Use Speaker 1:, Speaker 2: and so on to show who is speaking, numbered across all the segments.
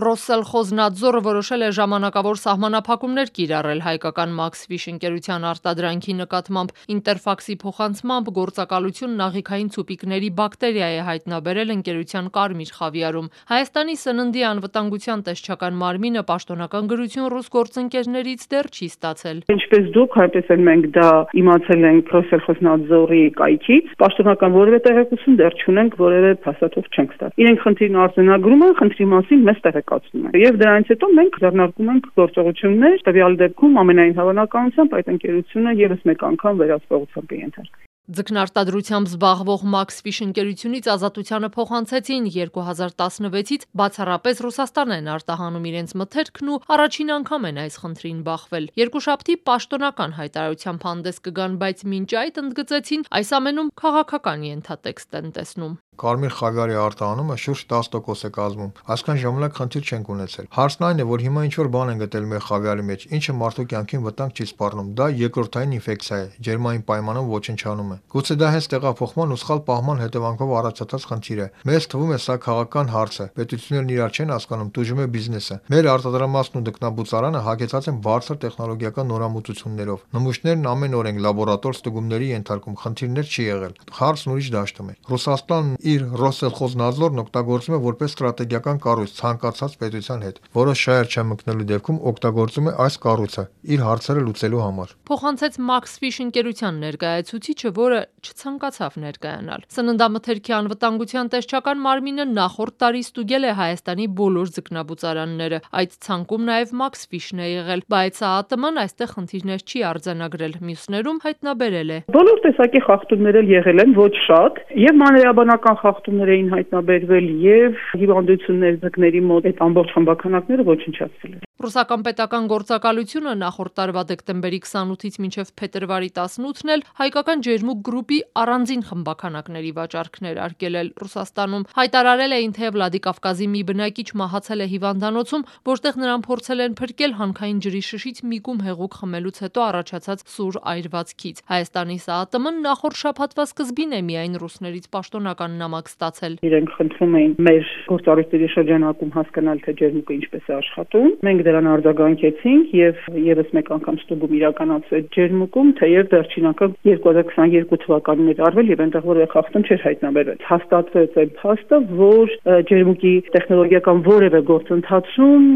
Speaker 1: Ռոսսելխոզնադզորը որոշել է ժամանակավոր սահմանափակումներ կիրառել հայկական Maxfish ընկերության արտադրանքի նկատմամբ Interfax-ի փոխանցմամբ գործակալությունն աղիքային ցուպիկների բակտերիա է հայտնաբերել ընկերության Կարմիր խավիարում։ Հայաստանի սննդի անվտանգության տեսչական մարմինը պաշտոնական գրություն ռուս գործընկերներից դեռ չի ստացել։
Speaker 2: Ինչպես դուք, այնպես էլ մենք դա իմացել ենք Ռոսսելխոզնադզորի կայքից, պաշտոնական որևէ տեղեկություն դեռ չունենք, որևէ փաստաթուղթ չենք ստացել։ Իրենք խնդիրն արձանագրում են, խնդրի մասին մեզ տեղեկացնում են։ Եվ դրանից հետո մենք ձեռնարկում ենք գործողություններ, տվյալ դեպքում ամենայն հավանականությամբ այդ ընկերությունը եւս մեկ անգամ վերահսկողության կենթարկվի։
Speaker 1: Ձկնարտադրությամբ զբաղվող Maxfish ընկերությունից ազատությանը փոխանցեցին. 2016-ից բացառապես Ռուսաստան են արտահանում իրենց մթերքն ու առաջին անգամ են այս խնդրին բախվել։ Երկուշաբթի պաշտոնական հայտարարությամբ հանդես կգան, բայց մինչ այդ ընդգծեցին, այս ամենում քաղաքական ենթատեքստ են տեսնում։
Speaker 3: Կարմիր խավիարի արտահանումը շուրջ 10% է կազմում։ Այսքան ժամանակ խնդիր չենք ունեցել։ Հարցն այն է, որ հիմա ինչ որ բան են գտել մեր խավիարի մեջ, ինչը մարդու կյանքին վտանգ չի սպառնում։ Դա երկրորդային ինֆեկցիա է, ջերմային պայմանում ոչնչանում է։ Գուցե դա հենց տեղափոխման ու սխալ պահման հետևանքով առաջացած խնդիր է։ Մեզ թվում է սա քաղաքական հարց է։ Պետություններն իրար չեն հասկանում, տուժում է բիզնեսը։ Մեր արտադրամասն ու դկնաբուծարանը հագեցած են բարձր տեխնոլոգիական նորամուծություններով։ Նմուշներն ամեն օր են լաբորատոր ստուգումների ենթարկում, խնդիրներ չի եղել։ Հարցն ուրիշ դաշտում է։ Ռուսաստանն իր Ռոսսելխոզնադզորն օգտագործում է որպես ստրատեգիական կառույց ցանկացած պետության հետ, որը շահեր չմկնելու դեպքում օգտագործում է այս կառույցը իր հարցերը լուծելու համար։
Speaker 1: Փոխանցեց Maxfish ընկերության ներկայացուցիչը, որը չցանկացավ ներկայանալ։ Սննդամթերքի անվտանգության տեսչական մարմինը նախորդ տարի ստուգել է Հայաստանի բոլոր ձկնաբուծարանները։ Այդ ցանկում նաև Maxfish-ն է եղել, բայց ԱԱՏՄ-ն այստեղ խնդիրներ չի արձանագրել, մյուսներում հայտնաբերել է։
Speaker 2: Բոլոր տեսակի խախտումներ էլ եղել են, ոչ շատ, եւ մանրեաբանական խախտումներ էին հայտնաբերվել եւ հիվանդություններ ձկների մոտ այդ ամբողջ խմբականակները ոչնչացվել են։
Speaker 1: Ռուսական պետական գործակալությունը նախորդ տարվա դեկտեմբերի 28-ից մինչև փետրվարի 18-ն էլ հայկական ջերմուկ գրուպի առանձին խմբականակների վաճառքներ արգելել Ռուսաստանում։ Հայտարարել էին, թե Վլադիկավկազի մի բնակիչ մահացել է հիվանդանոցում, որտեղ նրան փորձել են փրկել հանքային ջրի շշից միգում հեղուկ խմելուց հետո առաջացած սուր այրվածքից։ Հայաստանի ՍԱԱՏՄ-ն նախորդ շաբաթվա սկզբին է միայն ռուսներից պաշտոնական նամակ ստացել։
Speaker 2: Իրենք խնդրում էին մեր գործառույթների շրջանակում հասկանալ, թե ջերմուկը ինչպես է աշխատում։ Մենք դրան արձագանքեցինք եւ եւս մեկ անգամ ստուգում իրականացվեց ջերմուկում, թեև վերջին անգամ 2022 թվականին էր արվել եւ այնտեղ որևէ խախտում չէր հայտնաբերվել։ Հաստատվեց այդ փաստը, որ ջերմուկի տեխնոլոգիական որևէ գործընթացում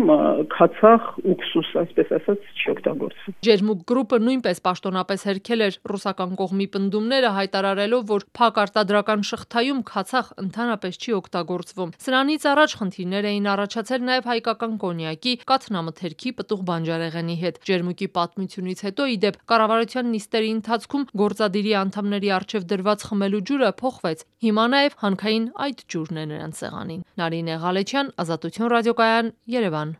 Speaker 2: քացախ ուքսուս, այսպես ասած, չի օգտագործվում։
Speaker 1: Ջերմուկ գրուպը նույնպես պաշտոնապես հերքել էր ռուսական կողմի պնդումները հայտարարելով, որ փակ արտադրական շղթայում քացախ ընդհանրապես չի օգտագործվում։ Սրանից առաջ խնդիրներ էին առաջացել նաև հայկական կոնյակի, կաթնամթերքի, պտուղ բանջարեղենի հետ։ Ջերմուկի պատմությունից հետո իդեպ կառավարության նիստերի ընթացքում գործադիրի անդամների արչև դրված խմելու ջուրը փոխվեց։ Հիմա նաև հանքային այդ ջուրն է նրանց սեղանին։ Նարինե Ղալեչյան, Ազատություն ռադիոկայան, Երևան։